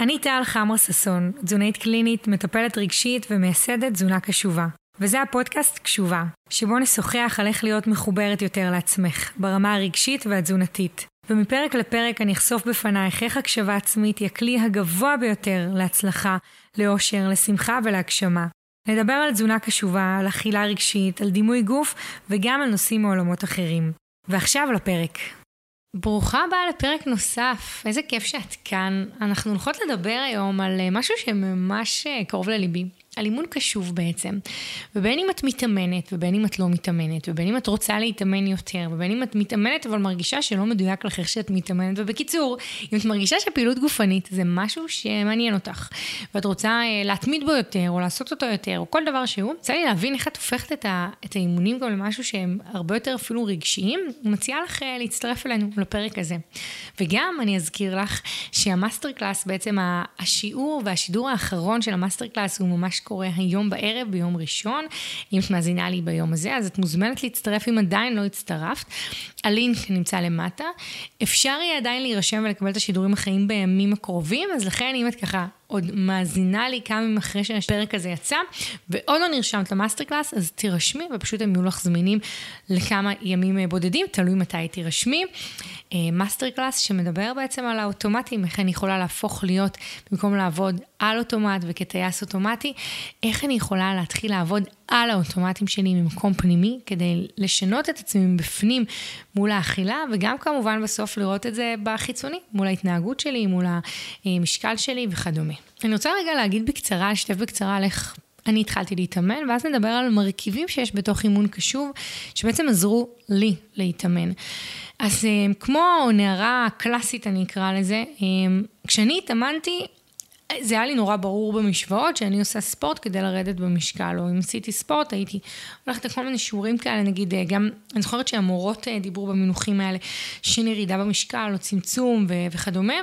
אני טל חמרה ששון, תזונאית קלינית, מטפלת רגשית ומייסדת תזונה קשובה. וזה הפודקאסט קשובה, שבו נשוחח על איך להיות מחוברת יותר לעצמך, ברמה הרגשית והתזונתית. ומפרק לפרק אני אחשוף בפנייך איך הקשבה עצמית היא הכלי הגבוה ביותר להצלחה, לאושר, לשמחה ולהגשמה. נדבר על תזונה קשובה, על אכילה רגשית, על דימוי גוף וגם על נושאים מעולמות אחרים. ועכשיו לפרק. ברוכה הבאה לפרק נוסף, איזה כיף שאת כאן. אנחנו הולכות לדבר היום על אה, משהו שממש אה, קרוב לליבי. על אימון קשוב בעצם. ובין אם את מתאמנת, ובין אם את לא מתאמנת, ובין אם את רוצה להתאמן יותר, ובין אם את מתאמנת אבל מרגישה שלא מדויק לך איך שאת מתאמנת, ובקיצור, אם את מרגישה שפעילות גופנית זה משהו שמעניין אותך, ואת רוצה אה, להתמיד בו יותר, או לעשות אותו יותר, או כל דבר שהוא, רוצה לי להבין איך את הופכת את, ה, את האימונים גם למשהו שהם הרבה יותר אפילו רגשיים, מציעה לך אה, להצטרף אלינו לפרק הזה. וגם אני אזכיר לך שהמאסטר קלאס, בעצם השיעור והשידור האחרון של המאסטר קלאס הוא ממש קורה היום בערב, ביום ראשון. אם את מאזינה לי ביום הזה, אז את מוזמנת להצטרף אם עדיין לא הצטרפת. הלינק נמצא למטה. אפשר יהיה עדיין להירשם ולקבל את השידורים החיים בימים הקרובים, אז לכן אם את ככה עוד מאזינה לי כמה ימים אחרי שהפרק הזה יצא, ועוד לא נרשמת למאסטר קלאס, אז תירשמי, ופשוט הם יהיו לך זמינים לכמה ימים בודדים, תלוי מתי תירשמי. מאסטר קלאס שמדבר בעצם על האוטומטים, איך אני יכולה להפוך להיות, במקום לעבוד על אוטומט וכטייס אוטומטי, איך אני יכולה להתחיל לעבוד על האוטומטים שלי ממקום פנימי, כדי לשנות את עצמי מבפנים מול האכילה, וגם כמובן בסוף לראות את זה בחיצוני, מול ההתנהגות שלי, מול המשקל שלי וכדומה. אני רוצה רגע להגיד בקצרה, לשתף בקצרה על איך אני התחלתי להתאמן, ואז נדבר על מרכיבים שיש בתוך אימון קשוב, שבעצם עזרו לי להתאמן. אז אה, כמו נערה קלאסית, אני אקרא לזה, אה, כשאני התאמנתי, זה היה לי נורא ברור במשוואות שאני עושה ספורט כדי לרדת במשקל, או אם עשיתי ספורט הייתי הולכת לכל מיני שיעורים כאלה, נגיד אה, גם, אני זוכרת שהמורות דיברו במינוחים האלה, שאין ירידה במשקל או צמצום ו- וכדומה.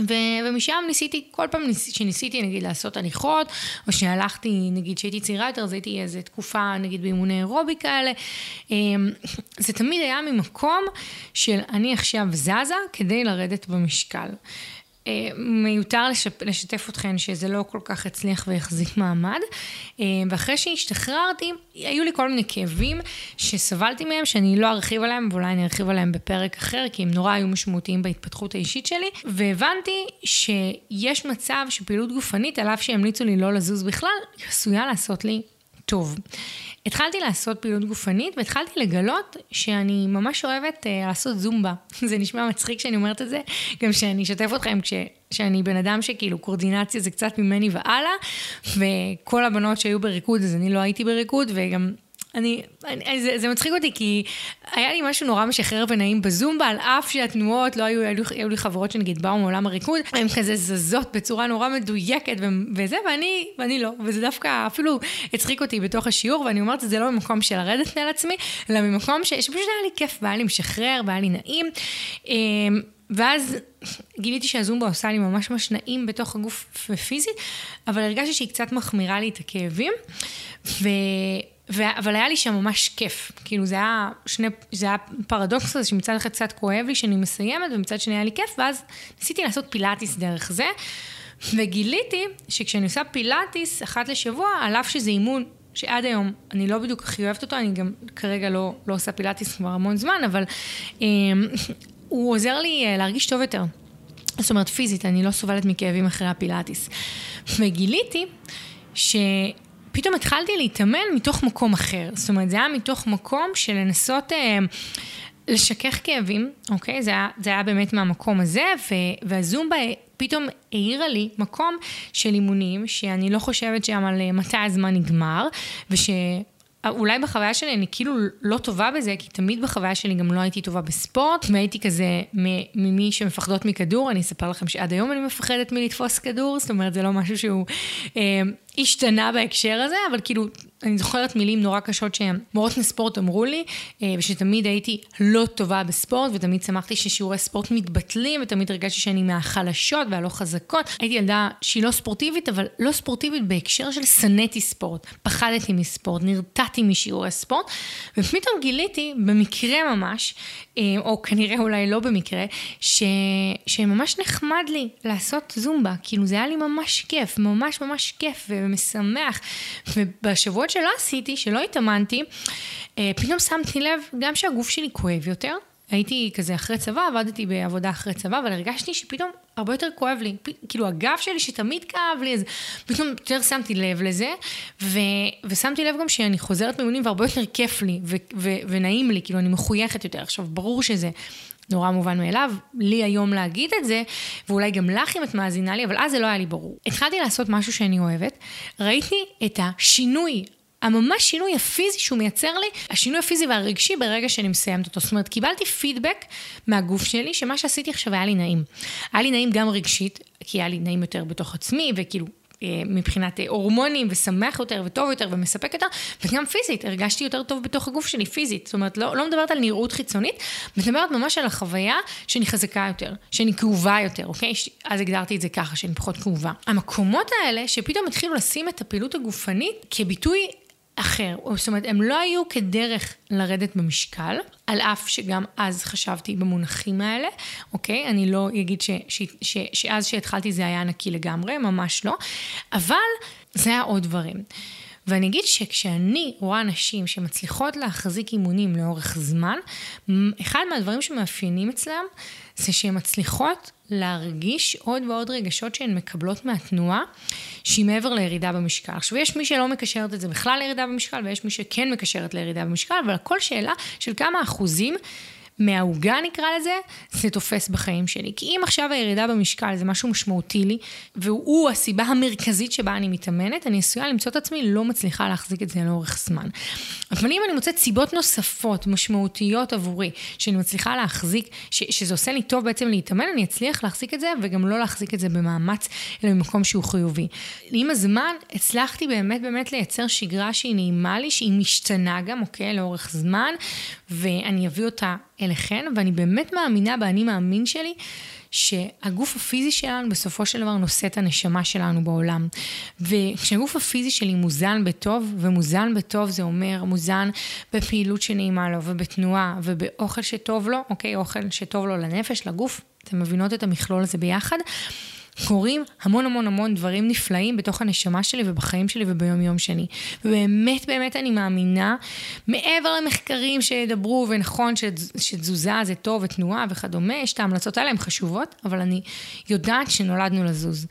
ו- ומשם ניסיתי, כל פעם ניס- שניסיתי נגיד לעשות הליכות, או שהלכתי, נגיד שהייתי צעירה יותר, אז הייתי איזה תקופה נגיד באימוני אירובי כאלה, אמ, זה תמיד היה ממקום של אני עכשיו זזה כדי לרדת במשקל. אה, מיותר לשפ... לשתף אתכן שזה לא כל כך הצליח והחזיק מעמד. אה, ואחרי שהשתחררתי, היו לי כל מיני כאבים שסבלתי מהם, שאני לא ארחיב עליהם, ואולי אני ארחיב עליהם בפרק אחר, כי הם נורא היו משמעותיים בהתפתחות האישית שלי. והבנתי שיש מצב שפעילות גופנית, על אף שהמליצו לי לא לזוז בכלל, עשויה לעשות לי טוב. התחלתי לעשות פעילות גופנית והתחלתי לגלות שאני ממש אוהבת uh, לעשות זומבה. זה נשמע מצחיק שאני אומרת את זה, גם שאני אשתף אתכם כש... שאני בן אדם שכאילו קורדינציה זה קצת ממני והלאה, וכל הבנות שהיו בריקוד אז אני לא הייתי בריקוד, וגם אני, אני זה, זה מצחיק אותי כי היה לי משהו נורא משחרר ונעים בזומבה, על אף שהתנועות לא היו, היו, היו לי חברות שנגיד באו מעולם הריקוד, הן כזה זזות בצורה נורא מדויקת וזה, ואני, ואני לא, וזה דווקא אפילו הצחיק אותי בתוך השיעור, ואני אומרת, זה לא ממקום של לרדת מעל עצמי, אלא ממקום ש, שפשוט היה לי כיף, והיה לי משחרר, והיה לי נעים. אמ, ואז גיליתי שהזומבה עושה לי ממש ממש נעים בתוך הגוף פיזית, אבל הרגשתי שהיא קצת מחמירה לי את הכאבים. ו... ו... אבל היה לי שם ממש כיף. כאילו זה היה שני, זה היה פרדוקס כזה שמצד אחד קצת כואב לי שאני מסיימת, ומצד שני היה לי כיף, ואז ניסיתי לעשות פילאטיס דרך זה, וגיליתי שכשאני עושה פילאטיס אחת לשבוע, על אף שזה אימון שעד היום אני לא בדיוק הכי אוהבת אותו, אני גם כרגע לא, לא עושה פילאטיס כבר המון זמן, אבל אה, הוא עוזר לי אה, להרגיש טוב יותר. זאת אומרת, פיזית, אני לא סובלת מכאבים אחרי הפילאטיס. וגיליתי ש... פתאום התחלתי להתאמן מתוך מקום אחר. זאת אומרת, זה היה מתוך מקום של לנסות אה, לשכך כאבים, אוקיי? זה היה, זה היה באמת מהמקום הזה, ו, והזומבה פתאום העירה לי מקום של אימונים, שאני לא חושבת שם על אה, מתי הזמן נגמר, וש... אולי בחוויה שלי אני כאילו לא טובה בזה, כי תמיד בחוויה שלי גם לא הייתי טובה בספורט, והייתי כזה ממי שמפחדות מכדור, אני אספר לכם שעד היום אני מפחדת מלתפוס כדור, זאת אומרת זה לא משהו שהוא אה, השתנה בהקשר הזה, אבל כאילו אני זוכרת מילים נורא קשות שמורות לספורט אמרו לי, אה, ושתמיד הייתי לא טובה בספורט, ותמיד שמחתי ששיעורי ספורט מתבטלים, ותמיד הרגשתי שאני מהחלשות והלא חזקות. הייתי ילדה שהיא לא ספורטיבית, אבל לא ספורטיבית בהקשר של שנאתי ספורט. פחדתי מספורט, נרתעתי משיעורי ספורט, ופתאום גיליתי, במקרה ממש, אה, או כנראה אולי לא במקרה, ש... שממש נחמד לי לעשות זומבה. כאילו זה היה לי ממש כיף, ממש ממש כיף ומשמח. ובשבועות שלא עשיתי, שלא התאמנתי, אה, פתאום שמתי לב גם שהגוף שלי כואב יותר. הייתי כזה אחרי צבא, עבדתי בעבודה אחרי צבא, אבל הרגשתי שפתאום הרבה יותר כואב לי. פ... כאילו הגב שלי שתמיד כאב לי, אז פתאום יותר שמתי לב לזה, ו... ושמתי לב גם שאני חוזרת מאמונים והרבה יותר כיף לי, ו... ו... ונעים לי, כאילו אני מחויכת יותר. עכשיו, ברור שזה נורא מובן מאליו, לי היום להגיד את זה, ואולי גם לך אם את מאזינה לי, אבל אז זה לא היה לי ברור. התחלתי לעשות משהו שאני אוהבת, ראיתי את השינוי הממש שינוי הפיזי שהוא מייצר לי, השינוי הפיזי והרגשי ברגע שאני מסיימת אותו. זאת אומרת, קיבלתי פידבק מהגוף שלי, שמה שעשיתי עכשיו היה לי נעים. היה לי נעים גם רגשית, כי היה לי נעים יותר בתוך עצמי, וכאילו מבחינת אה, הורמונים, ושמח יותר, וטוב יותר, ומספק יותר, וגם פיזית, הרגשתי יותר טוב בתוך הגוף שלי, פיזית. זאת אומרת, לא, לא מדברת על נראות חיצונית, מדברת ממש על החוויה שאני חזקה יותר, שאני כאובה יותר, אוקיי? אז הגדרתי את זה ככה, שאני פחות כאובה. המקומות האלה, שפתאום התחילו לשים את הפעילות הגופנית כביטוי אחר. זאת אומרת, הם לא היו כדרך לרדת במשקל, על אף שגם אז חשבתי במונחים האלה, אוקיי? אני לא אגיד ש, ש, ש, שאז שהתחלתי זה היה נקי לגמרי, ממש לא, אבל זה היה עוד דברים. ואני אגיד שכשאני רואה נשים שמצליחות להחזיק אימונים לאורך זמן, אחד מהדברים שמאפיינים אצלם זה שהן מצליחות להרגיש עוד ועוד רגשות שהן מקבלות מהתנועה, שהיא מעבר לירידה במשקל. עכשיו, יש מי שלא מקשרת את זה בכלל לירידה במשקל, ויש מי שכן מקשרת לירידה במשקל, אבל הכל שאלה של כמה אחוזים מהעוגה נקרא לזה, זה תופס בחיים שלי. כי אם עכשיו הירידה במשקל זה משהו משמעותי לי, והוא הסיבה המרכזית שבה אני מתאמנת, אני עשויה למצוא את עצמי לא מצליחה להחזיק את זה לאורך זמן. אבל אם אני מוצאת סיבות נוספות, משמעותיות עבורי, שאני מצליחה להחזיק, ש- שזה עושה לי טוב בעצם להתאמן, אני אצליח להחזיק את זה, וגם לא להחזיק את זה במאמץ, אלא במקום שהוא חיובי. עם הזמן הצלחתי באמת באמת לייצר שגרה שהיא נעימה לי, שהיא משתנה גם, אוקיי, לאורך זמן, ואני אביא אותה אליכן, ואני באמת מאמינה באני מאמין שלי, שהגוף הפיזי שלנו בסופו של דבר נושא את הנשמה שלנו בעולם. וכשהגוף הפיזי שלי מוזן בטוב, ומוזן בטוב זה אומר מוזן בפעילות שנעימה לו, ובתנועה, ובאוכל שטוב לו, אוקיי, אוכל שטוב לו לנפש, לגוף, אתם מבינות את המכלול הזה ביחד. קורים המון המון המון דברים נפלאים בתוך הנשמה שלי ובחיים שלי וביום יום שלי. ובאמת באמת אני מאמינה, מעבר למחקרים שידברו, ונכון שתזוזה זה טוב ותנועה וכדומה, יש את ההמלצות האלה, הן חשובות, אבל אני יודעת שנולדנו לזוז.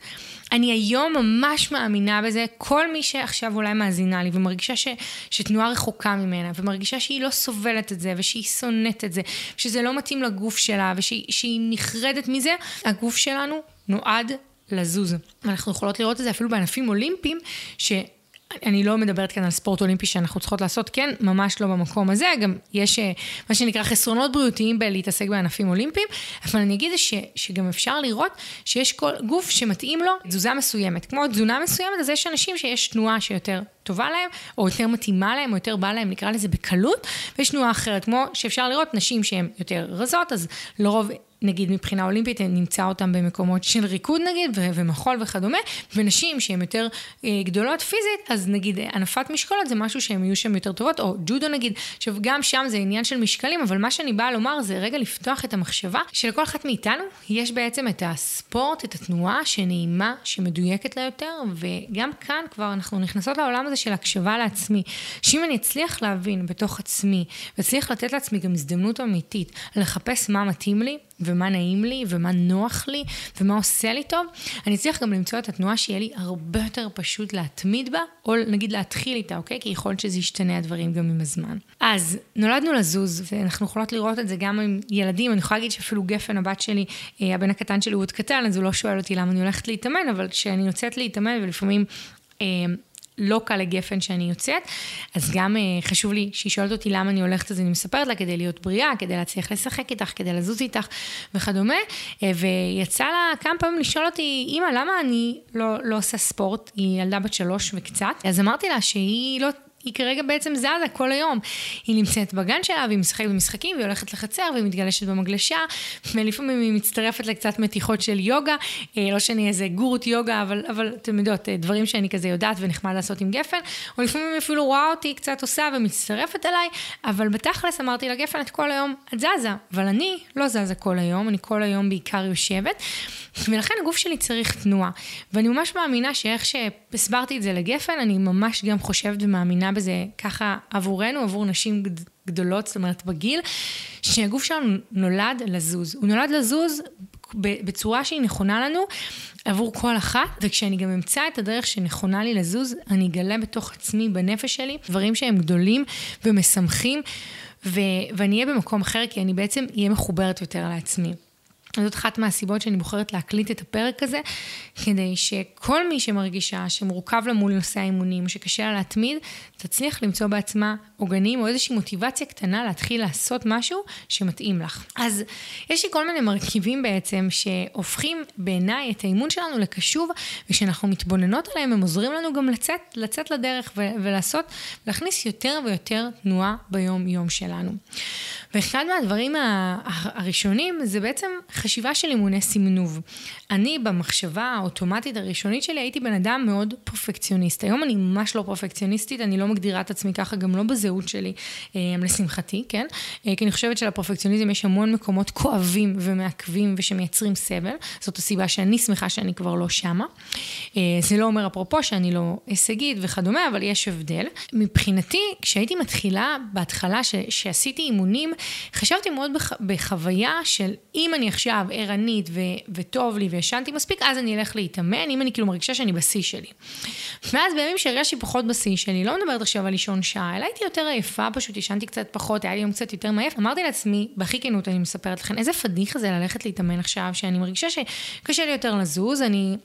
אני היום ממש מאמינה בזה, כל מי שעכשיו אולי מאזינה לי ומרגישה ש, שתנועה רחוקה ממנה, ומרגישה שהיא לא סובלת את זה, ושהיא שונאת את זה, שזה לא מתאים לגוף שלה, ושהיא נחרדת מזה, הגוף שלנו נועד לזוז. אנחנו יכולות לראות את זה אפילו בענפים אולימפיים, ש... אני לא מדברת כאן על ספורט אולימפי שאנחנו צריכות לעשות, כן, ממש לא במקום הזה, גם יש אה, מה שנקרא חסרונות בריאותיים בלהתעסק בענפים אולימפיים, אבל אני אגיד ש, שגם אפשר לראות שיש כל גוף שמתאים לו תזוזה מסוימת. כמו תזונה מסוימת, אז יש אנשים שיש תנועה שיותר טובה להם, או יותר מתאימה להם, או יותר באה להם, נקרא לזה בקלות, ויש תנועה אחרת, כמו שאפשר לראות נשים שהן יותר רזות, אז לרוב נגיד מבחינה אולימפית, נמצא אותם במקומות של ריקוד נגיד, ומחול וכדומה, ונשים שהן יותר אה, גדולות פיזית, אז נגיד הנפת משקולות זה משהו שהן יהיו שם יותר טובות, או ג'ודו נגיד, עכשיו גם שם זה עניין של משקלים, אבל מה שאני באה לומר זה רגע לפתוח את המחשבה שלכל אחת מאיתנו. יש בעצם את הספורט, את התנועה שנעימה, שמדויקת לה יותר, וגם כאן כבר אנחנו נכנסות לעולם הזה של הקשבה לעצמי, שאם אני אצליח להבין בתוך עצמי, ואצליח לתת לעצמי גם הזדמנות אמיתית לחפש מה מתאים לי, ומה נעים לי, ומה נוח לי, ומה עושה לי טוב, אני אצליח גם למצוא את התנועה שיהיה לי הרבה יותר פשוט להתמיד בה, או נגיד להתחיל איתה, אוקיי? כי יכול להיות שזה ישתנה הדברים גם עם הזמן. אז נולדנו לזוז, ואנחנו יכולות לראות את זה גם עם ילדים, אני יכולה להגיד שאפילו גפן, הבת שלי, אה, הבן הקטן שלי הוא עוד קטן, אז הוא לא שואל אותי למה אני הולכת להתאמן, אבל כשאני יוצאת להתאמן, ולפעמים... אה, לא קל לגפן שאני יוצאת, אז גם uh, חשוב לי שהיא שואלת אותי למה אני הולכת, אז אני מספרת לה כדי להיות בריאה, כדי להצליח לשחק איתך, כדי לזוז איתך וכדומה, uh, ויצא לה כמה פעמים לשאול אותי, אמא, למה אני לא, לא עושה ספורט? היא ילדה בת שלוש וקצת, אז אמרתי לה שהיא לא... היא כרגע בעצם זזה כל היום. היא נמצאת בגן שלה, והיא משחקת במשחקים, והיא הולכת לחצר, והיא מתגלשת במגלשה, ולפעמים היא מצטרפת לקצת מתיחות של יוגה. אה, לא שאני איזה גורות יוגה, אבל, אבל אתם יודעות, אה, דברים שאני כזה יודעת ונחמד לעשות עם גפן, או לפעמים היא אפילו רואה אותי קצת עושה ומצטרפת אליי, אבל בתכלס אמרתי לגפן, את כל היום, את זזה. אבל אני לא זזה כל היום, אני כל היום בעיקר יושבת, ולכן הגוף שלי צריך תנועה. ואני ממש מאמינה שאיך שהסברתי את זה לגפן, אני ממש גם חושבת ומאמינה בזה ככה עבורנו, עבור נשים גדולות, זאת אומרת בגיל, שהגוף שלנו נולד לזוז. הוא נולד לזוז בצורה שהיא נכונה לנו עבור כל אחת, וכשאני גם אמצא את הדרך שנכונה לי לזוז, אני אגלה בתוך עצמי, בנפש שלי, דברים שהם גדולים ומשמחים, ו- ואני אהיה במקום אחר, כי אני בעצם אהיה מחוברת יותר לעצמי. זאת אחת מהסיבות שאני בוחרת להקליט את הפרק הזה, כדי שכל מי שמרגישה שמורכב לה מול נושא האימונים, שקשה לה להתמיד, תצליח למצוא בעצמה עוגנים או איזושהי מוטיבציה קטנה להתחיל לעשות משהו שמתאים לך. אז יש לי כל מיני מרכיבים בעצם שהופכים בעיניי את האימון שלנו לקשוב, וכשאנחנו מתבוננות עליהם הם עוזרים לנו גם לצאת, לצאת לדרך ולעשות, להכניס יותר ויותר תנועה ביום-יום שלנו. ואחד מהדברים הראשונים זה בעצם חשיבה של אימוני סמנוב. אני במחשבה האוטומטית הראשונית שלי הייתי בן אדם מאוד פרפקציוניסט. היום אני ממש לא פרפקציוניסטית, אני לא מגדירה את עצמי ככה, גם לא בזהות שלי, אה, לשמחתי, כן? אה, כי אני חושבת שלפרפקציוניזם יש המון מקומות כואבים ומעכבים ושמייצרים סבל. זאת הסיבה שאני שמחה שאני כבר לא שמה. אה, זה לא אומר אפרופו שאני לא הישגית וכדומה, אבל יש הבדל. מבחינתי, כשהייתי מתחילה, בהתחלה ש- שעשיתי אימונים, חשבתי מאוד בח- בחוויה של אם אני עכשיו ערנית ו- וטוב לי וישנתי מספיק, אז אני אלך להתאמן, אם אני כאילו מרגישה שאני בשיא שלי. ואז בימים שהרגשתי פחות בשיא שלי, לא מדברת עכשיו על לישון שעה, אלא הייתי יותר עייפה, פשוט ישנתי קצת פחות, היה לי יום קצת יותר מעייף. אמרתי לעצמי, בהכי כנות אני מספרת לכם, איזה פדיחה זה ללכת להתאמן עכשיו, שאני מרגישה שקשה לי יותר לזוז, אני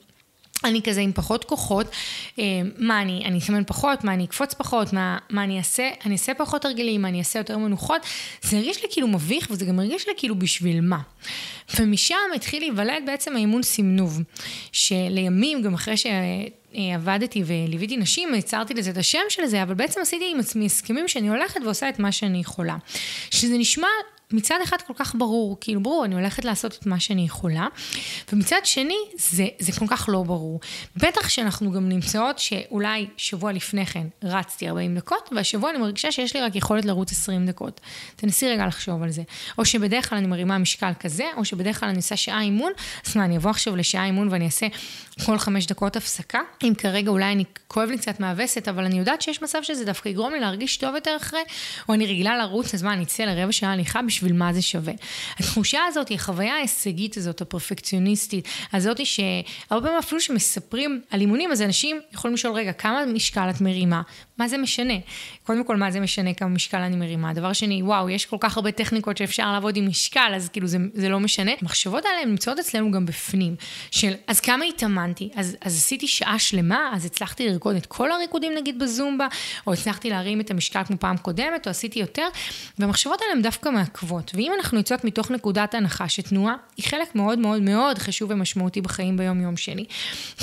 אני כזה עם פחות כוחות, אה, מה אני, אני אסמן פחות, מה אני אקפוץ פחות, מה, מה אני אעשה, אני אעשה פחות הרגלים, מה אני אעשה יותר מנוחות, זה הרגיש לי כאילו מביך וזה גם הרגיש לי כאילו בשביל מה. ומשם התחיל להיוולד בעצם האימון סמנוב, שלימים, גם אחרי ש... עבדתי וליוויתי נשים, יצרתי לזה את השם של זה, אבל בעצם עשיתי עם עצמי הסכמים שאני הולכת ועושה את מה שאני יכולה. שזה נשמע מצד אחד כל כך ברור, כאילו ברור, אני הולכת לעשות את מה שאני יכולה, ומצד שני, זה, זה כל כך לא ברור. בטח שאנחנו גם נמצאות שאולי שבוע לפני כן רצתי 40 דקות, והשבוע אני מרגישה שיש לי רק יכולת לרוץ 20 דקות. תנסי רגע לחשוב על זה. או שבדרך כלל אני מרימה משקל כזה, או שבדרך כלל אני עושה שעה אימון, אז מה, אני אבוא עכשיו לשעה אימון ואני אעשה כל חמש דקות הפסקה? אם כרגע אולי אני, כואב לי קצת מהווסת, אבל אני יודעת שיש מצב שזה דווקא יגרום לי להרגיש טוב יותר אחרי, או אני רגילה לרוץ, אז מה, אני אצא לרבע שעה הליכה בשביל מה זה שווה. התחושה הזאת החוויה ההישגית הזאת, הפרפקציוניסטית, הזאת שהרבה פעמים אפילו שמספרים על אימונים, אז אנשים יכולים לשאול, רגע, כמה משקל את מרימה? מה זה משנה? קודם כל, מה זה משנה כמה משקל אני מרימה? דבר שני, וואו, יש כל כך הרבה טכניקות שאפשר לעבוד עם משקל, אז כאילו זה, זה לא משנה. המחשבות האלה נמצאות אצלנו גם בפנים, של אז כמה התאמנתי? אז, אז עשיתי שעה שלמה, אז הצלחתי לרקוד את כל הריקודים נגיד בזומבה, או הצלחתי להרים את המשקל כמו פעם קודמת, או עשיתי יותר, והמחשבות האלה הן דווקא מעכבות. ואם אנחנו יוצאות מתוך נקודת הנחה שתנועה היא חלק מאוד מאוד מאוד חשוב ומשמעותי בחיים ביום-יום שלי,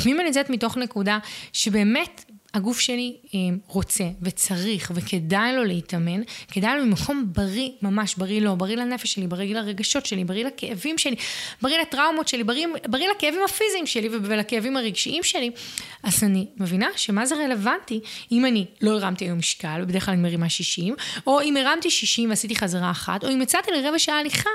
ואם אני יוצאת מתוך נקודה שבאמת הגוף שלי אה, רוצה וצריך וכדאי לו להתאמן, כדאי לו ממקום בריא, ממש בריא לו, בריא לנפש שלי, בריא לרגשות שלי, בריא לכאבים שלי, בריא לטראומות שלי, בריא, בריא לכאבים הפיזיים שלי ולכאבים הרגשיים שלי, אז אני מבינה שמה זה רלוונטי אם אני לא הרמתי היום משקל, ובדרך כלל אני מרימה 60, או אם הרמתי 60 ועשיתי חזרה אחת, או אם יצאתי לרבע שעה הליכה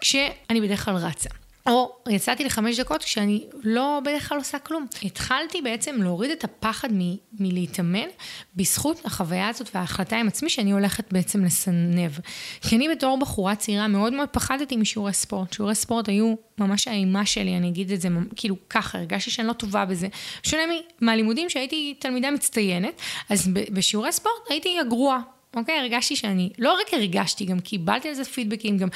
כשאני בדרך כלל רצה. או יצאתי לחמש דקות כשאני לא בדרך כלל עושה כלום. התחלתי בעצם להוריד את הפחד מ- מלהתאמן בזכות החוויה הזאת וההחלטה עם עצמי שאני הולכת בעצם לסנב. כי אני בתור בחורה צעירה מאוד מאוד פחדתי משיעורי ספורט. שיעורי ספורט היו ממש האימה שלי, אני אגיד את זה כאילו ככה, הרגשתי שאני לא טובה בזה. שונה מהלימודים שהייתי תלמידה מצטיינת, אז בשיעורי ספורט הייתי הגרועה. אוקיי? הרגשתי שאני, לא רק הרגשתי, גם קיבלתי על זה פידבקים, גם,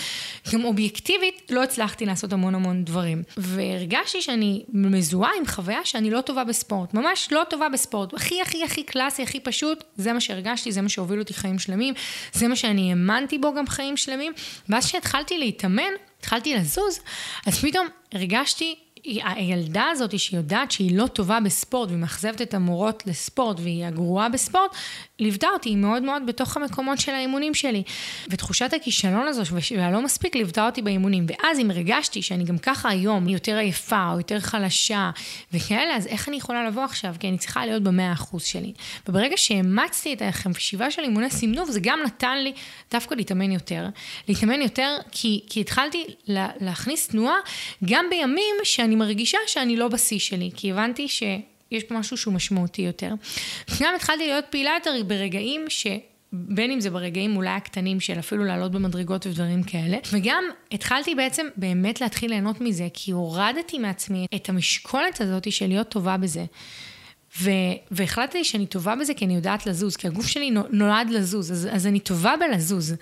גם אובייקטיבית לא הצלחתי לעשות המון המון דברים. והרגשתי שאני מזוהה עם חוויה שאני לא טובה בספורט, ממש לא טובה בספורט. הכי הכי הכי קלאסי, הכי פשוט, זה מה שהרגשתי, זה מה שהוביל אותי חיים שלמים, זה מה שאני האמנתי בו גם חיים שלמים. ואז כשהתחלתי להתאמן, התחלתי לזוז, אז פתאום הרגשתי הילדה הזאת שיודעת שהיא לא טובה בספורט והיא מאכזבת את המורות לספורט והיא הגרועה בספורט, ליוותה אותי מאוד מאוד בתוך המקומות של האימונים שלי. ותחושת הכישלון הזו והלא מספיק ליוותה אותי באימונים. ואז אם הרגשתי שאני גם ככה היום יותר עייפה או יותר חלשה וכאלה, אז איך אני יכולה לבוא עכשיו? כי אני צריכה להיות במאה אחוז שלי. וברגע שאימצתי את החשיבה של אימוני סימנוב, זה גם נתן לי דווקא להתאמן יותר. להתאמן יותר כי, כי התחלתי לה, להכניס תנועה גם בימים שאני מרגישה שאני לא בשיא שלי. כי הבנתי ש... יש פה משהו שהוא משמעותי יותר. גם התחלתי להיות פעילה יותר ברגעים ש... בין אם זה ברגעים אולי הקטנים של אפילו לעלות במדרגות ודברים כאלה, וגם התחלתי בעצם באמת להתחיל ליהנות מזה, כי הורדתי מעצמי את המשקולת הזאת של להיות טובה בזה. ו- והחלטתי שאני טובה בזה כי אני יודעת לזוז, כי הגוף שלי נולד לזוז, אז, אז אני טובה בלזוז.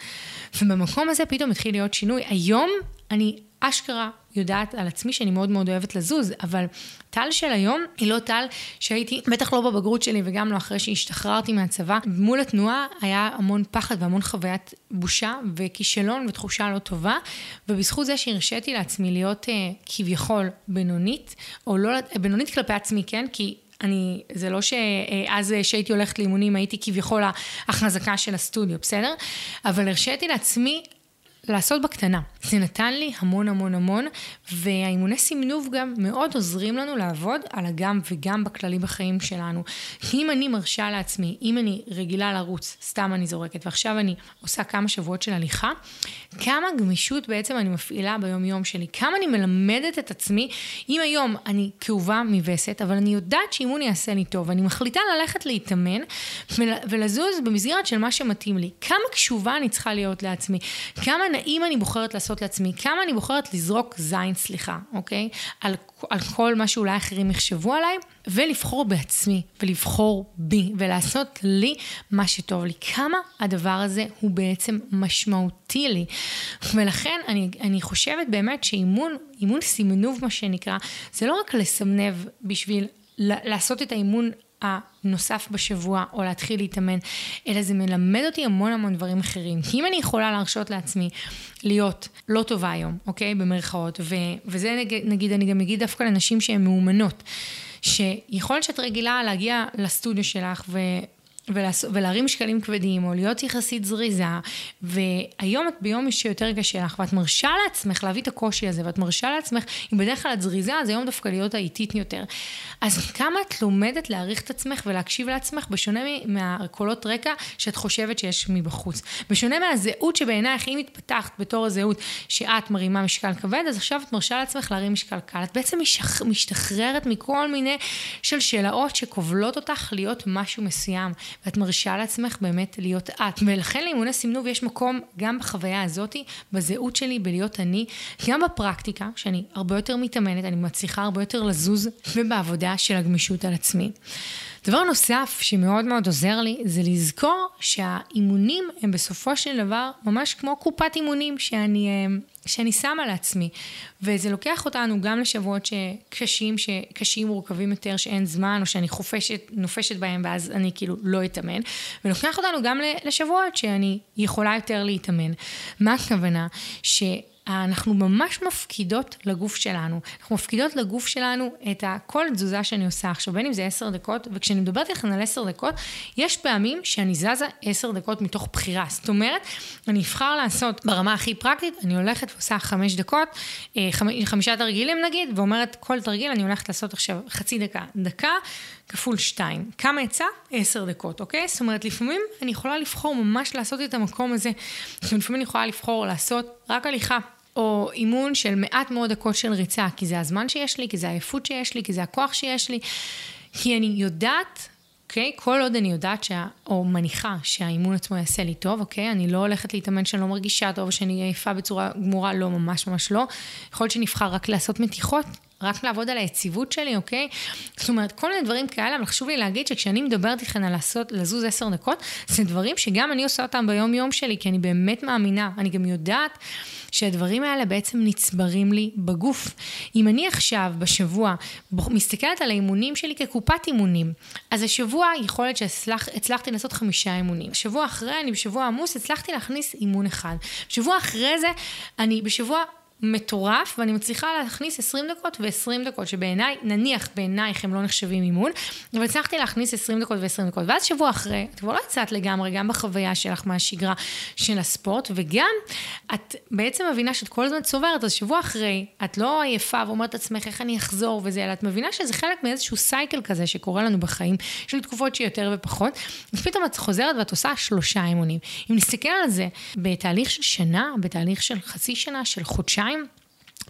ובמקום הזה פתאום התחיל להיות שינוי. היום אני אשכרה יודעת על עצמי שאני מאוד מאוד אוהבת לזוז, אבל טל של היום היא לא טל שהייתי, בטח לא בבגרות שלי וגם לא אחרי שהשתחררתי מהצבא. מול התנועה היה המון פחד והמון חוויית בושה וכישלון ותחושה לא טובה, ובזכות זה שהרשיתי לעצמי להיות uh, כביכול בינונית, או לא, בינונית כלפי עצמי, כן? כי אני, זה לא שאז שהייתי הולכת לאימונים הייתי כביכול החזקה של הסטודיו, בסדר? אבל הרשיתי לעצמי לעשות בקטנה. זה נתן לי המון המון המון, והאימוני סימנוב גם מאוד עוזרים לנו לעבוד על הגם וגם בכללי בחיים שלנו. אם אני מרשה לעצמי, אם אני רגילה לרוץ, סתם אני זורקת, ועכשיו אני עושה כמה שבועות של הליכה, כמה גמישות בעצם אני מפעילה ביום יום שלי, כמה אני מלמדת את עצמי, אם היום אני כאובה מווסת, אבל אני יודעת שאימון יעשה לי טוב, ואני מחליטה ללכת להתאמן ולזוז במסגרת של מה שמתאים לי. כמה קשובה אני צריכה להיות לעצמי, כמה נעים אני בוחרת לעשות לעצמי, כמה אני בוחרת לזרוק זין, סליחה, אוקיי? על, על כל מה שאולי אחרים יחשבו עליי, ולבחור בעצמי, ולבחור בי, ולעשות לי מה שטוב לי. כמה הדבר הזה הוא בעצם משמעותי לי. ולכן אני, אני חושבת באמת שאימון, אימון סימנוב מה שנקרא, זה לא רק לסמנב בשביל לעשות את האימון הנוסף בשבוע, או להתחיל להתאמן, אלא זה מלמד אותי המון המון דברים אחרים. אם אני יכולה להרשות לעצמי להיות לא טובה היום, אוקיי? במרכאות, ו- וזה נגיד, נגיד, אני גם אגיד דווקא לנשים שהן מאומנות. שיכול להיות שאת רגילה להגיע לסטודיו שלך ו... ולהרים משקלים כבדים, או להיות יחסית זריזה, והיום את ביום שיותר קשה לך, ואת מרשה לעצמך להביא את הקושי הזה, ואת מרשה לעצמך, אם בדרך כלל את זריזה, אז היום דווקא להיות האיטית יותר. אז כמה את לומדת להעריך את עצמך ולהקשיב לעצמך, בשונה מהקולות רקע שאת חושבת שיש מבחוץ. בשונה מהזהות שבעינייך, אם התפתחת בתור הזהות שאת מרימה משקל כבד, אז עכשיו את מרשה לעצמך להרים משקל קל. את בעצם. משתחררת מכל מיני שלשלאות שכובלות אותך להיות משהו מסוים. ואת מרשה לעצמך באמת להיות את. ולכן לאימוני סימנוב יש מקום גם בחוויה הזאתי, בזהות שלי, בלהיות אני, גם בפרקטיקה, שאני הרבה יותר מתאמנת, אני מצליחה הרבה יותר לזוז, ובעבודה של הגמישות על עצמי. דבר נוסף שמאוד מאוד עוזר לי, זה לזכור שהאימונים הם בסופו של דבר ממש כמו קופת אימונים שאני, אה, שאני שמה לעצמי. וזה לוקח אותנו גם לשבועות שקשים, שקשים מורכבים יותר, שאין זמן, או שאני חופשת, נופשת בהם ואז אני כאילו לא אתאמן. ולוקח אותנו גם לשבועות שאני יכולה יותר להתאמן. מה הכוונה? ש... אנחנו ממש מפקידות לגוף שלנו. אנחנו מפקידות לגוף שלנו את כל תזוזה שאני עושה עכשיו, בין אם זה עשר דקות, וכשאני מדברת איתכם על עשר דקות, יש פעמים שאני זזה עשר דקות מתוך בחירה. זאת אומרת, אני אבחר לעשות ברמה הכי פרקטית, אני הולכת ועושה חמש דקות, אה, חמישה תרגילים נגיד, ואומרת כל תרגיל אני הולכת לעשות עכשיו חצי דקה. דקה כפול שתיים. כמה יצא? עשר דקות, אוקיי? זאת אומרת, לפעמים אני יכולה לבחור ממש לעשות את המקום הזה. לפעמים אני יכולה לבחור לעשות רק הליכה. או אימון של מעט מאוד דקות של ריצה, כי זה הזמן שיש לי, כי זה העייפות שיש לי, כי זה הכוח שיש לי, כי אני יודעת, אוקיי? כל עוד אני יודעת, שה, או מניחה שהאימון עצמו יעשה לי טוב, אוקיי? אני לא הולכת להתאמן שאני לא מרגישה טוב, שאני עייפה בצורה גמורה, לא, ממש ממש לא. יכול להיות שנבחר רק לעשות מתיחות, רק לעבוד על היציבות שלי, אוקיי? זאת אומרת, כל מיני דברים כאלה, אבל חשוב לי להגיד שכשאני מדברת איתכם על לעשות, לזוז עשר דקות, זה דברים שגם אני עושה אותם ביום-יום שלי, כי אני באמת מאמינה. אני גם יודעת שהדברים האלה בעצם נצברים לי בגוף. אם אני עכשיו, בשבוע, מסתכלת על האימונים שלי כקופת אימונים, אז השבוע יכול להיות שהצלחתי לעשות חמישה אימונים. שבוע אחרי, אני בשבוע עמוס, הצלחתי להכניס אימון אחד. שבוע אחרי זה, אני בשבוע מטורף, ואני מצליחה להכניס 20 דקות ו-20 דקות, שבעיניי, נניח בעינייך הם לא נחשבים אימון, אבל הצלחתי להכניס 20 דקות ו-20 דקות. ואז שבוע אחרי, את כבר לא יצאת לגמרי, גם בחוויה שלך מהשגרה של הספורט, וגם את בעצם מבינה שאת כל הזמן צוברת, אז שבוע אחרי, את לא עייפה ואומרת לעצמך איך אני אחזור וזה, אלא את מבינה שזה חלק מאיזשהו סייקל כזה שקורה לנו בחיים, של תקופות שיותר ופחות, אז פתאום את חוזרת ואת עושה שלושה אימונים. אם נסתכל על זה בתהליך של שנה, בתהליך של חצי שנה, של חודשיים,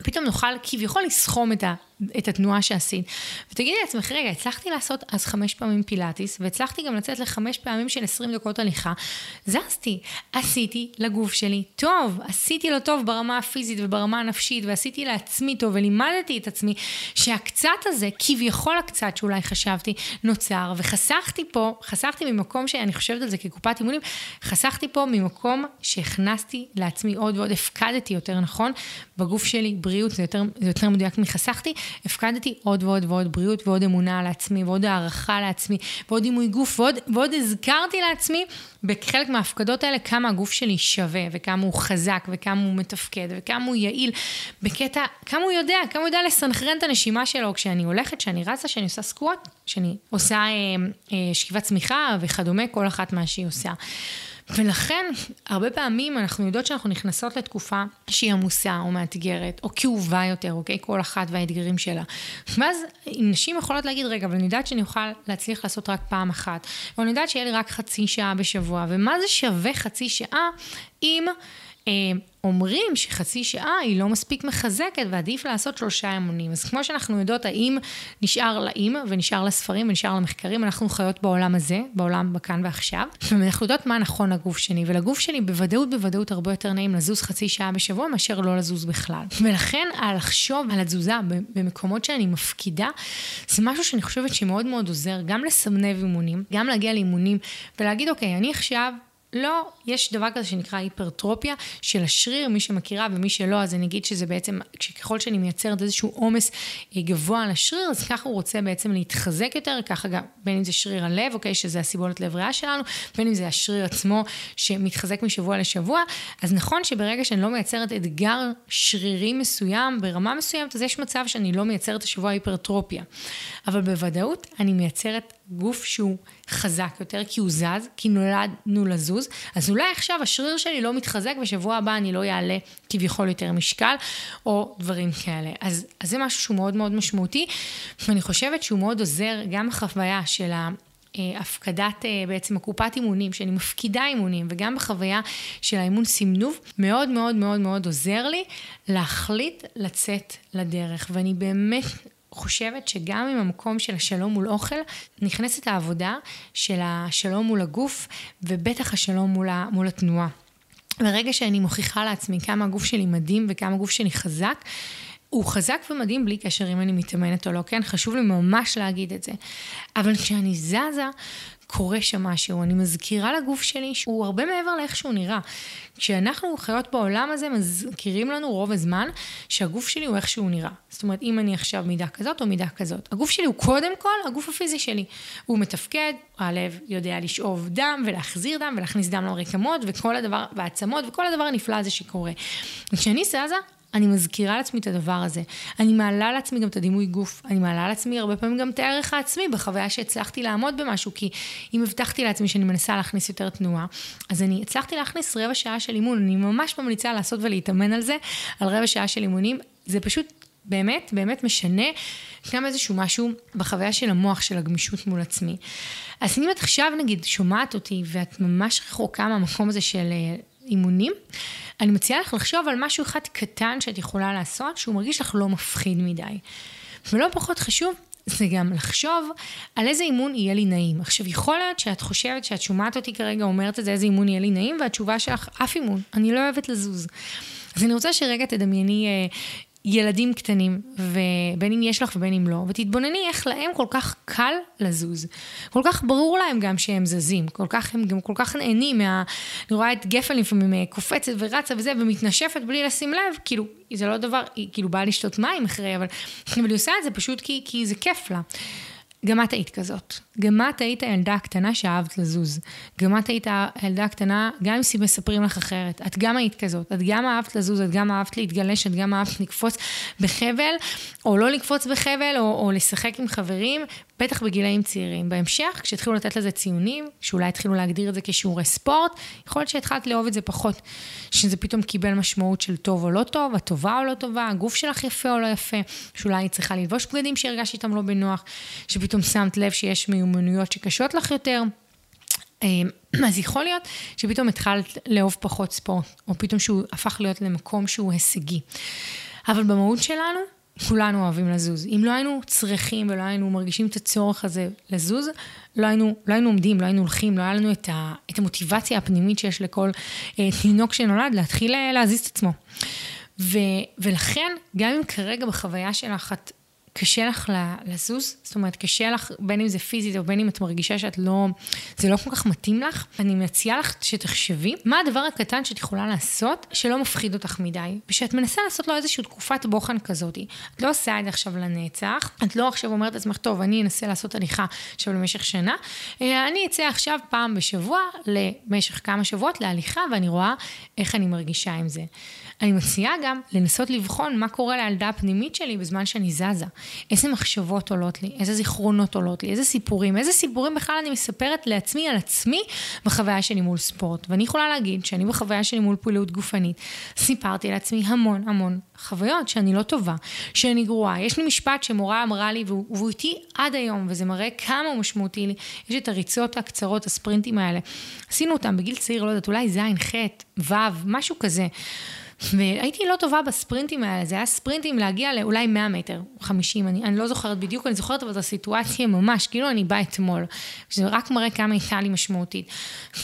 פתאום נוכל כביכול לסכום את, ה, את התנועה שעשית. ותגידי לעצמך, רגע, הצלחתי לעשות אז חמש פעמים פילאטיס, והצלחתי גם לצאת לחמש פעמים של עשרים דקות הליכה. זזתי, עשיתי לגוף שלי טוב, עשיתי לו טוב ברמה הפיזית וברמה הנפשית, ועשיתי לעצמי טוב, ולימדתי את עצמי שהקצת הזה, כביכול הקצת שאולי חשבתי, נוצר, וחסכתי פה, חסכתי ממקום שאני חושבת על זה כקופת אימונים, חסכתי פה ממקום שהכנסתי לעצמי עוד ועוד, הפקדתי יותר נכון, בגוף שלי, בריאות, זה יותר, זה יותר מדויק מחסכתי, הפקדתי עוד ועוד ועוד בריאות ועוד אמונה על עצמי ועוד הערכה לעצמי ועוד דימוי גוף ועוד, ועוד הזכרתי לעצמי בחלק מההפקדות האלה כמה הגוף שלי שווה וכמה הוא חזק וכמה הוא מתפקד וכמה הוא יעיל בקטע, כמה הוא יודע, כמה הוא יודע לסנכרן את הנשימה שלו כשאני הולכת, כשאני רצה, כשאני עושה סקווט, כשאני עושה אה, אה, שכיבת צמיחה וכדומה, כל אחת מה שהיא עושה. ולכן, הרבה פעמים אנחנו יודעות שאנחנו נכנסות לתקופה שהיא עמוסה או מאתגרת, או כאובה יותר, אוקיי? כל אחת והאתגרים שלה. ואז נשים יכולות להגיד, רגע, אבל אני יודעת שאני אוכל להצליח לעשות רק פעם אחת, או אני יודעת שיהיה לי רק חצי שעה בשבוע, ומה זה שווה חצי שעה אם... אה, אומרים שחצי שעה היא לא מספיק מחזקת ועדיף לעשות שלושה אמונים. אז כמו שאנחנו יודעות, האם נשאר לאם ונשאר לספרים ונשאר למחקרים, אנחנו חיות בעולם הזה, בעולם בכאן ועכשיו, ואנחנו יודעות מה נכון לגוף שלי, ולגוף שלי בוודאות בוודאות הרבה יותר נעים לזוז חצי שעה בשבוע מאשר לא לזוז בכלל. ולכן לחשוב על התזוזה במקומות שאני מפקידה, זה משהו שאני חושבת שמאוד מאוד עוזר גם לסמנב אימונים, גם להגיע לאימונים ולהגיד, אוקיי, אני עכשיו לא, יש דבר כזה שנקרא היפרטרופיה של השריר, מי שמכירה ומי שלא, אז אני אגיד שזה בעצם, ככל שאני מייצרת איזשהו עומס אה, גבוה על השריר, אז ככה הוא רוצה בעצם להתחזק יותר, ככה גם, בין אם זה שריר הלב, אוקיי, שזה הסיבולת לב ריאה שלנו, בין אם זה השריר עצמו שמתחזק משבוע לשבוע, אז נכון שברגע שאני לא מייצרת אתגר שרירי מסוים, ברמה מסוימת, אז יש מצב שאני לא מייצרת השבוע היפרטרופיה. אבל בוודאות אני מייצרת גוף שהוא חזק יותר, כי הוא זז, כי נולדנו לזוז, אז אולי עכשיו השריר שלי לא מתחזק, ושבוע הבא אני לא אעלה כביכול יותר משקל, או דברים כאלה. אז, אז זה משהו שהוא מאוד מאוד משמעותי, ואני חושבת שהוא מאוד עוזר גם בחוויה של ה... הפקדת בעצם הקופת אימונים, שאני מפקידה אימונים, וגם בחוויה של האימון סימנוב, מאוד מאוד מאוד מאוד עוזר לי להחליט לצאת לדרך. ואני באמת חושבת שגם עם המקום של השלום מול אוכל, נכנסת העבודה של השלום מול הגוף, ובטח השלום מול, ה, מול התנועה. ברגע שאני מוכיחה לעצמי כמה הגוף שלי מדהים וכמה הגוף שלי חזק, הוא חזק ומדהים בלי קשר אם אני מתאמנת או לא, כן? חשוב לי ממש להגיד את זה. אבל כשאני זזה, קורה שם משהו. אני מזכירה לגוף שלי שהוא הרבה מעבר לאיך שהוא נראה. כשאנחנו חיות בעולם הזה, מזכירים לנו רוב הזמן שהגוף שלי הוא איך שהוא נראה. זאת אומרת, אם אני עכשיו מידה כזאת או מידה כזאת. הגוף שלי הוא קודם כל הגוף הפיזי שלי. הוא מתפקד, הלב יודע לשאוב דם ולהחזיר דם ולהכניס דם לרקמות וכל הדבר, והעצמות וכל הדבר הנפלא הזה שקורה. וכשאני זזה, אני מזכירה לעצמי את הדבר הזה. אני מעלה לעצמי גם את הדימוי גוף. אני מעלה לעצמי הרבה פעמים גם את הערך העצמי בחוויה שהצלחתי לעמוד במשהו, כי אם הבטחתי לעצמי שאני מנסה להכניס יותר תנועה, אז אני הצלחתי להכניס רבע שעה של אימון. אני ממש ממליצה לעשות ולהתאמן על זה, על רבע שעה של אימונים. זה פשוט באמת, באמת משנה גם איזשהו משהו בחוויה של המוח, של הגמישות מול עצמי. אז אם את עכשיו נגיד שומעת אותי ואת ממש רחוקה מהמקום הזה של אה, אימונים, אני מציעה לך לחשוב על משהו אחד קטן שאת יכולה לעשות, שהוא מרגיש לך לא מפחיד מדי. ולא פחות חשוב, זה גם לחשוב על איזה אימון יהיה לי נעים. עכשיו, יכול להיות שאת חושבת שאת שומעת אותי כרגע אומרת את זה, איזה אימון יהיה לי נעים, והתשובה שלך, אף אימון, אני לא אוהבת לזוז. אז אני רוצה שרגע תדמייני אה, ילדים קטנים, ובין אם יש לך ובין אם לא, ותתבונני איך להם כל כך קל לזוז. כל כך ברור להם גם שהם זזים, כל כך, הם גם כל כך נהנים מה... אני רואה את גפן לפעמים אה, קופצת ורצה וזה, ומתנשפת בלי לשים לב, כאילו, זה לא דבר, היא כאילו באה לשתות מים אחרי, אבל, אבל היא עושה את זה פשוט כי, כי זה כיף לה. גם את היית כזאת. גם את היית הילדה הקטנה שאהבת לזוז. גם את היית הילדה הקטנה, גם אם מספרים לך אחרת. את גם היית כזאת. את גם אהבת לזוז, את גם אהבת להתגלש, את גם אהבת לקפוץ בחבל, או לא לקפוץ בחבל, או, או לשחק עם חברים, בטח בגילאים צעירים. בהמשך, כשהתחילו לתת לזה ציונים, שאולי התחילו להגדיר את זה כשיעורי ספורט, יכול להיות שהתחלת לאהוב את זה פחות. שזה פתאום קיבל משמעות של טוב או לא טוב, הטובה או לא טובה, הגוף שלך יפה או לא יפה, שאולי היא צריכה ללבוש בגדים שהרגשת איתם לא בנוח, שפתאום שמת לב שיש מיומנויות שקשות לך יותר. אה, אז יכול להיות שפתאום התחלת לאהוב פחות ספורט, או פתאום שהוא הפך להיות למקום שהוא הישגי. אבל במהות שלנו, כולנו אוהבים לזוז. אם לא היינו צריכים ולא היינו מרגישים את הצורך הזה לזוז, לא היינו, לא היינו עומדים, לא היינו הולכים, לא היה לנו את, ה, את המוטיבציה הפנימית שיש לכל אה, תינוק שנולד להתחיל אה, להזיז את עצמו. ו, ולכן, גם אם כרגע בחוויה שלך את קשה לך לזוז, זאת אומרת, קשה לך, בין אם זה פיזית או בין אם את מרגישה שאת לא, זה לא כל כך מתאים לך, אני מציעה לך שתחשבי מה הדבר הקטן שאת יכולה לעשות שלא מפחיד אותך מדי, ושאת מנסה לעשות לו איזושהי תקופת בוחן כזאת. את לא עושה את זה עכשיו לנצח, את לא עכשיו אומרת לעצמך, טוב, אני אנסה לעשות הליכה עכשיו למשך שנה, אלא אני אצא עכשיו פעם בשבוע למשך כמה שבועות להליכה, ואני רואה איך אני מרגישה עם זה. אני מציעה גם לנסות לבחון מה קורה לילדה הפנימית שלי בזמן שאני זזה. איזה מחשבות עולות לי, איזה זיכרונות עולות לי, איזה סיפורים, איזה סיפורים בכלל אני מספרת לעצמי על עצמי בחוויה שלי מול ספורט. ואני יכולה להגיד שאני בחוויה שלי מול פעילות גופנית, סיפרתי לעצמי המון המון חוויות שאני לא טובה, שאני גרועה. יש לי משפט שמורה אמרה לי, והוא, איתי עד היום, וזה מראה כמה הוא משמעותי לי. יש את הריצות הקצרות, הספרינטים האלה. עשינו אותם בגיל צעיר, לא יודעת, אולי ז', ח', ו', משהו כזה. והייתי לא טובה בספרינטים האלה, זה היה ספרינטים להגיע לאולי 100 מטר, 50, אני, אני לא זוכרת בדיוק, אני זוכרת אבל את הסיטואציה ממש, כאילו אני באה אתמול, שזה רק מראה כמה הייתה לי משמעותית.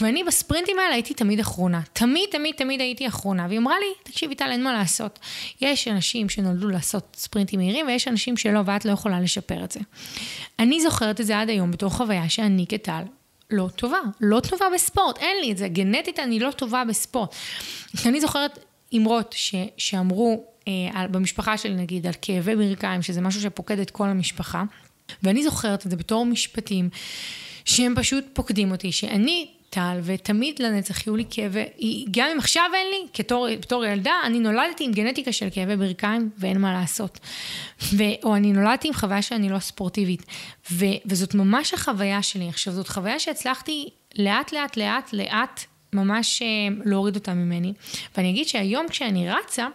ואני בספרינטים האלה הייתי תמיד אחרונה, תמיד תמיד תמיד הייתי אחרונה, והיא אמרה לי, תקשיבי טל, אין מה לעשות. יש אנשים שנולדו לעשות ספרינטים מהירים, ויש אנשים שלא, ואת לא יכולה לשפר את זה. אני זוכרת את זה עד היום בתור חוויה שאני כטל לא טובה, לא טובה בספורט, אין לי את זה, גנטית אני לא טובה בספורט. אני זוכרת אמרות ש, שאמרו אה, במשפחה שלי נגיד על כאבי ברכיים, שזה משהו שפוקד את כל המשפחה, ואני זוכרת את זה בתור משפטים שהם פשוט פוקדים אותי, שאני ותמיד לנצח יהיו לי כאבי, גם אם עכשיו אין לי, כתור, בתור ילדה, אני נולדתי עם גנטיקה של כאבי ברכיים ואין מה לעשות. ו, או אני נולדתי עם חוויה שאני לא ספורטיבית. ו, וזאת ממש החוויה שלי. עכשיו, זאת חוויה שהצלחתי לאט לאט לאט לאט ממש אה, להוריד אותה ממני. ואני אגיד שהיום כשאני רצה,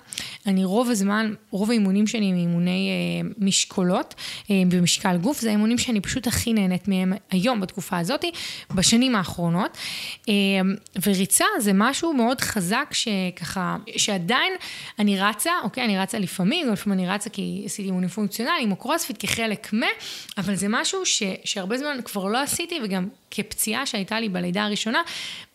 אני רוב הזמן, רוב האימונים שלי הם אימוני אה, משקולות אה, במשקל גוף, זה האימונים שאני פשוט הכי נהנית מהם היום בתקופה הזאת, בשנים האחרונות. אה, וריצה זה משהו מאוד חזק שככה, שעדיין אני רצה, אוקיי, אני רצה לפעמים, לפעמים אני רצה כי עשיתי אימונים פונקציונליים או קרוספיט כחלק מ... אבל זה משהו ש, שהרבה זמן כבר לא עשיתי, וגם כפציעה שהייתה לי בלידה הראשונה,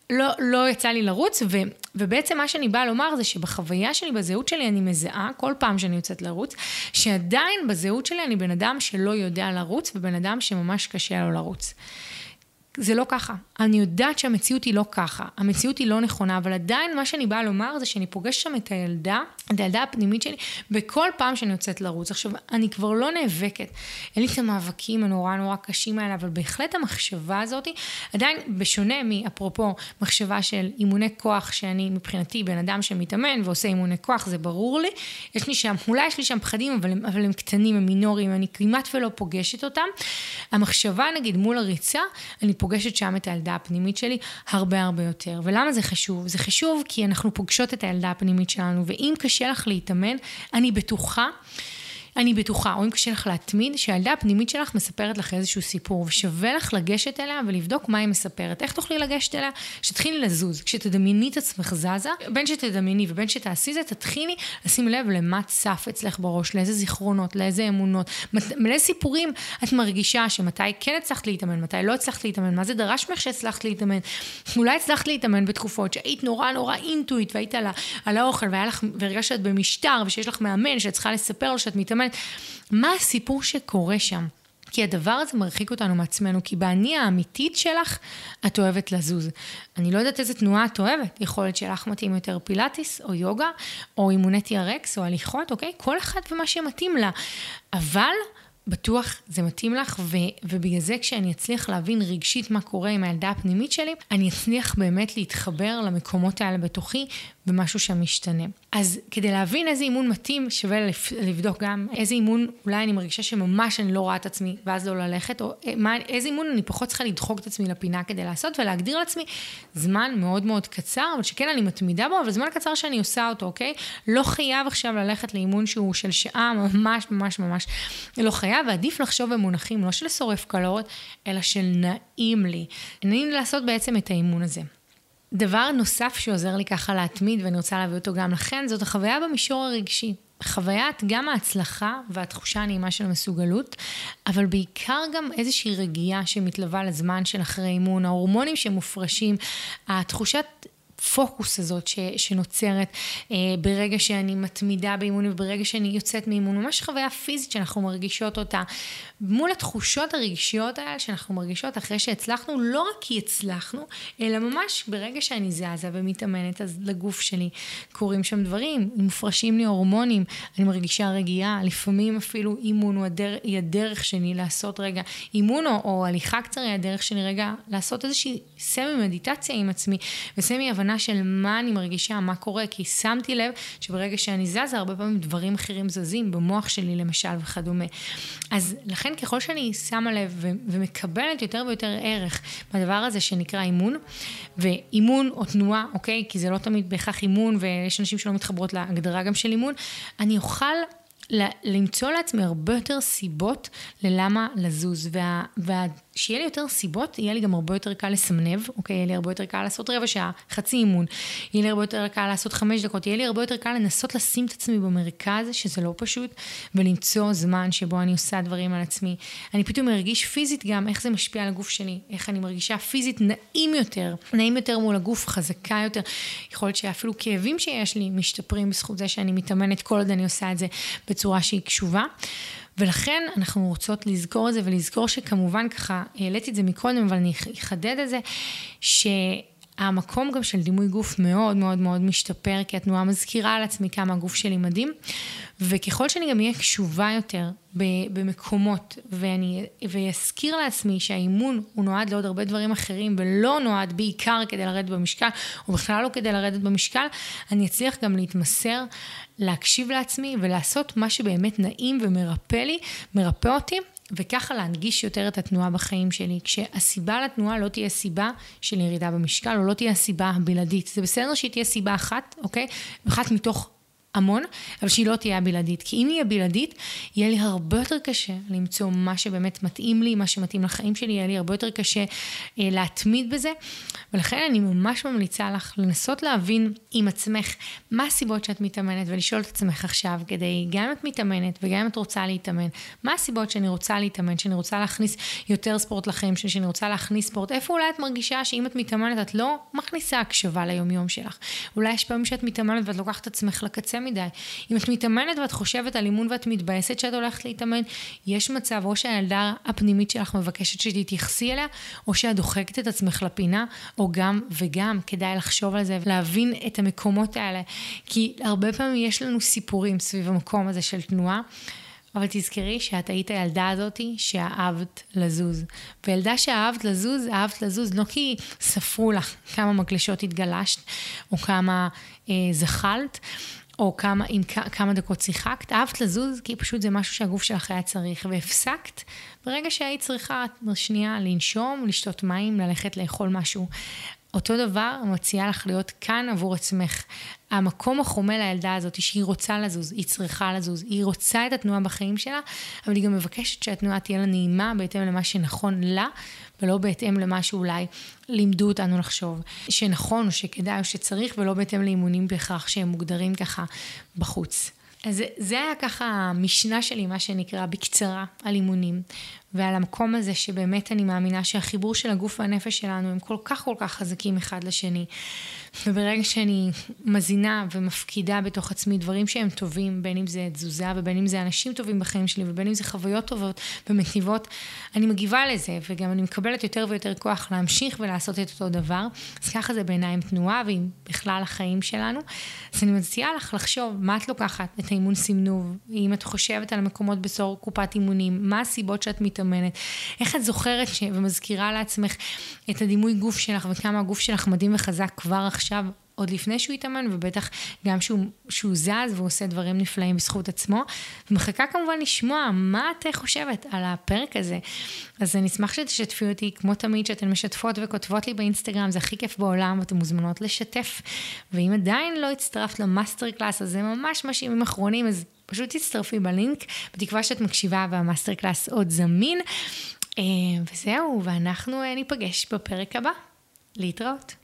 לא, לא יצא לי לרוץ, ו, ובעצם מה שאני באה לומר זה שבחוויה שלי, בזהות שלי, אני מזהה, כל פעם שאני יוצאת לרוץ, שעדיין בזהות שלי אני בן אדם שלא יודע לרוץ, ובן אדם שממש קשה לו לרוץ. זה לא ככה. אני יודעת שהמציאות היא לא ככה. המציאות היא לא נכונה, אבל עדיין מה שאני באה לומר זה שאני פוגשת שם את הילדה, את הילדה הפנימית שלי, בכל פעם שאני יוצאת לרוץ. עכשיו, אני כבר לא נאבקת. אין לי את המאבקים הנורא נורא קשים האלה, אבל בהחלט המחשבה הזאת, עדיין, בשונה מאפרופו מחשבה של אימוני כוח, שאני מבחינתי בן אדם שמתאמן ועושה אימוני כוח, זה ברור לי. יש לי שם, אולי יש לי שם פחדים, אבל הם, אבל הם קטנים, הם מינוריים, אני כמעט ולא פוגשת אותם. המחשבה, נגיד, מול הריצה, אני פוגשת שם את הילדה הפנימית שלי הרבה הרבה יותר. ולמה זה חשוב? זה חשוב כי אנחנו פוגשות את הילדה הפנימית שלנו, ואם קשה לך להתאמן, אני בטוחה אני בטוחה, או אם קשה לך להתמיד, שהילדה הפנימית שלך מספרת לך איזשהו סיפור, ושווה לך לגשת אליה ולבדוק מה היא מספרת. איך תוכלי לגשת אליה? שתתחילי לזוז. כשתדמייני את עצמך זזה, בין שתדמייני ובין שתעשי זה, תתחילי לשים לב למה צף אצלך בראש, לאיזה זיכרונות, לאיזה אמונות, מלא סיפורים את מרגישה שמתי כן הצלחת להתאמן, מתי לא הצלחת להתאמן, מה זה דרש ממך שהצלחת להתאמן. אולי הצלחת להתאמן בתקופות שהיית נורא נורא אינטואיט והיית על, על האוכל והרגשת שאת במשטר ושיש לך מאמן שאת צריכה לספר לו שאת מתאמנת. מה הסיפור שקורה שם? כי הדבר הזה מרחיק אותנו מעצמנו, כי באני האמיתית שלך, את אוהבת לזוז. אני לא יודעת איזה תנועה את אוהבת, יכול להיות שלך מתאים יותר פילאטיס, או יוגה, או אימוני TRX, או הליכות, אוקיי? כל אחת ומה שמתאים לה. אבל בטוח זה מתאים לך, ו, ובגלל זה כשאני אצליח להבין רגשית מה קורה עם הילדה הפנימית שלי, אני אצליח באמת להתחבר למקומות האלה בתוכי, ומשהו שם משתנה. אז כדי להבין איזה אימון מתאים, שווה לבדוק גם איזה אימון אולי אני מרגישה שממש אני לא רואה את עצמי, ואז לא ללכת, או אה, מה, איזה אימון אני פחות צריכה לדחוק את עצמי לפינה כדי לעשות, ולהגדיר לעצמי זמן מאוד מאוד קצר, אבל שכן אני מתמידה בו, אבל זמן קצר שאני עושה אותו, אוקיי? לא חייב עכשיו ללכת לאימון שהוא של שעה, ממש ממש ממש לא חייב, ועדיף לחשוב במונחים לא של שורף קלוריות, אלא של נעים לי. נעים לי לעשות בעצם את האימון הזה. דבר נוסף שעוזר לי ככה להתמיד, ואני רוצה להביא אותו גם לכן, זאת החוויה במישור הרגשי. חוויית גם ההצלחה והתחושה הנעימה של המסוגלות, אבל בעיקר גם איזושהי רגיעה שמתלווה לזמן של אחרי אימון, ההורמונים שמופרשים, התחושת הפוקוס הזאת ש, שנוצרת אה, ברגע שאני מתמידה באימון וברגע שאני יוצאת מאימון, ממש חוויה פיזית שאנחנו מרגישות אותה. מול התחושות הרגשיות האלה שאנחנו מרגישות אחרי שהצלחנו, לא רק כי הצלחנו, אלא ממש ברגע שאני זזה ומתאמנת, אז לגוף שלי קורים שם דברים, מופרשים לי הורמונים, אני מרגישה רגיעה, לפעמים אפילו אימון הוא הדרך, היא הדרך שלי לעשות רגע, אימון או, או הליכה קצרה היא הדרך שלי רגע לעשות איזושהי סמי מדיטציה עם עצמי וסמי הבנה של מה אני מרגישה, מה קורה, כי שמתי לב שברגע שאני זזה, הרבה פעמים דברים אחרים זזים, במוח שלי למשל וכדומה. אז לכן ככל שאני שמה לב ו- ומקבלת יותר ויותר ערך בדבר הזה שנקרא אימון, ואימון או תנועה, אוקיי? כי זה לא תמיד בהכרח אימון, ויש אנשים שלא מתחברות להגדרה גם של אימון, אני אוכל למצוא לעצמי הרבה יותר סיבות ללמה לזוז. וה, וה, שיהיה לי יותר סיבות, יהיה לי גם הרבה יותר קל לסמנב, אוקיי? יהיה לי הרבה יותר קל לעשות רבע שעה, חצי אימון, יהיה לי הרבה יותר קל לעשות חמש דקות, יהיה לי הרבה יותר קל לנסות לשים את עצמי במרכז, שזה לא פשוט, ולמצוא זמן שבו אני עושה דברים על עצמי. אני פתאום מרגיש פיזית גם איך זה משפיע על הגוף שלי, איך אני מרגישה פיזית נעים יותר, נעים יותר מול הגוף, חזקה יותר. יכול להיות שאפילו כאבים שיש לי משתפרים בזכות זה שאני מתאמנת כל עוד אני עושה את זה בצורה שהיא קשובה. ולכן אנחנו רוצות לזכור את זה ולזכור שכמובן ככה, העליתי את זה מקודם, אבל אני אחדד את זה, ש... המקום גם של דימוי גוף מאוד מאוד מאוד משתפר, כי התנועה מזכירה על עצמי כמה הגוף שלי מדהים, וככל שאני גם אהיה קשובה יותר במקומות, ואני ואזכיר לעצמי שהאימון הוא נועד לעוד הרבה דברים אחרים, ולא נועד בעיקר כדי לרדת במשקל, או בכלל לא כדי לרדת במשקל, אני אצליח גם להתמסר, להקשיב לעצמי ולעשות מה שבאמת נעים ומרפא לי, מרפא אותי. וככה להנגיש יותר את התנועה בחיים שלי, כשהסיבה לתנועה לא תהיה סיבה של ירידה במשקל, או לא תהיה הסיבה הבלעדית. זה בסדר שהיא תהיה סיבה אחת, אוקיי? אחת מתוך המון, אבל שהיא לא תהיה הבלעדית. כי אם היא הבלעדית, יהיה לי הרבה יותר קשה למצוא מה שבאמת מתאים לי, מה שמתאים לחיים שלי, יהיה לי הרבה יותר קשה אה, להתמיד בזה. ולכן אני ממש ממליצה לך לנסות להבין עם עצמך מה הסיבות שאת מתאמנת, ולשאול את עצמך עכשיו, כדי, גם אם את מתאמנת וגם אם את רוצה להתאמן, מה הסיבות שאני רוצה להתאמן, שאני רוצה להכניס יותר ספורט לחיים שלי, שאני רוצה להכניס ספורט, איפה אולי את מרגישה שאם את מתאמנת את לא מכניסה הקשבה ליומיום שלך. אולי יש פעמים שאת מתאמנת ואת לוקחת את עצמך לקצה מדי. אם את מתאמנת ואת חושבת על אימון ואת מתבאסת שאת הולכת להתאמן, יש מצב או שהילדה הפנימית שלך מבקשת שתתייחסי אליה, או שאת דוחקת את עצמך לפינה, או גם וגם, כדאי לחשוב על זה ולהבין את המקומות האלה. כי הרבה פעמים יש לנו סיפורים סביב המקום הזה של תנועה. אבל תזכרי שאת היית הילדה הזאתי שאהבת לזוז. וילדה שאהבת לזוז, אהבת לזוז לא כי ספרו לך כמה מקלשות התגלשת, או כמה אה, זחלת, או כמה, עם כמה דקות שיחקת, אהבת לזוז, כי פשוט זה משהו שהגוף שלך היה צריך, והפסקת ברגע שהיית צריכה שנייה לנשום, לשתות מים, ללכת לאכול משהו. אותו דבר מציעה לך להיות כאן עבור עצמך. המקום החומל לילדה הזאת שהיא רוצה לזוז, היא צריכה לזוז, היא רוצה את התנועה בחיים שלה, אבל היא גם מבקשת שהתנועה תהיה לה נעימה בהתאם למה שנכון לה, ולא בהתאם למה שאולי לימדו אותנו לחשוב שנכון שכדאי שצריך, ולא בהתאם לאימונים בהכרח שהם מוגדרים ככה בחוץ. אז זה היה ככה המשנה שלי, מה שנקרא, בקצרה, על אימונים. ועל המקום הזה שבאמת אני מאמינה שהחיבור של הגוף והנפש שלנו הם כל כך כל כך חזקים אחד לשני. וברגע שאני מזינה ומפקידה בתוך עצמי דברים שהם טובים, בין אם זה תזוזה ובין אם זה אנשים טובים בחיים שלי ובין אם זה חוויות טובות ומטיבות, אני מגיבה לזה וגם אני מקבלת יותר ויותר כוח להמשיך ולעשות את אותו דבר. אז ככה זה בעיניי עם תנועה ועם בכלל החיים שלנו. אז אני מציעה לך לחשוב מה את לוקחת את האימון סימנוב, אם את חושבת על המקומות בסור קופת אימונים, מה הסיבות שאת מתאמנת, איך את זוכרת ש... ומזכירה לעצמך את הדימוי גוף שלך וכמה הגוף שלך מדהים וחזק כבר עכשיו. עוד לפני שהוא התאמן, ובטח גם שהוא, שהוא זז ועושה דברים נפלאים בזכות עצמו. ומחכה כמובן לשמוע מה את חושבת על הפרק הזה. אז אני אשמח שתשתפי אותי, כמו תמיד, שאתן משתפות וכותבות לי באינסטגרם, זה הכי כיף בעולם, ואתן מוזמנות לשתף. ואם עדיין לא הצטרפת למאסטר קלאס, אז זה ממש ממש ימים אחרונים, אז פשוט תצטרפי בלינק, בתקווה שאת מקשיבה והמאסטר קלאס עוד זמין. אה, וזהו, ואנחנו אה, ניפגש בפרק הבא. להתראות.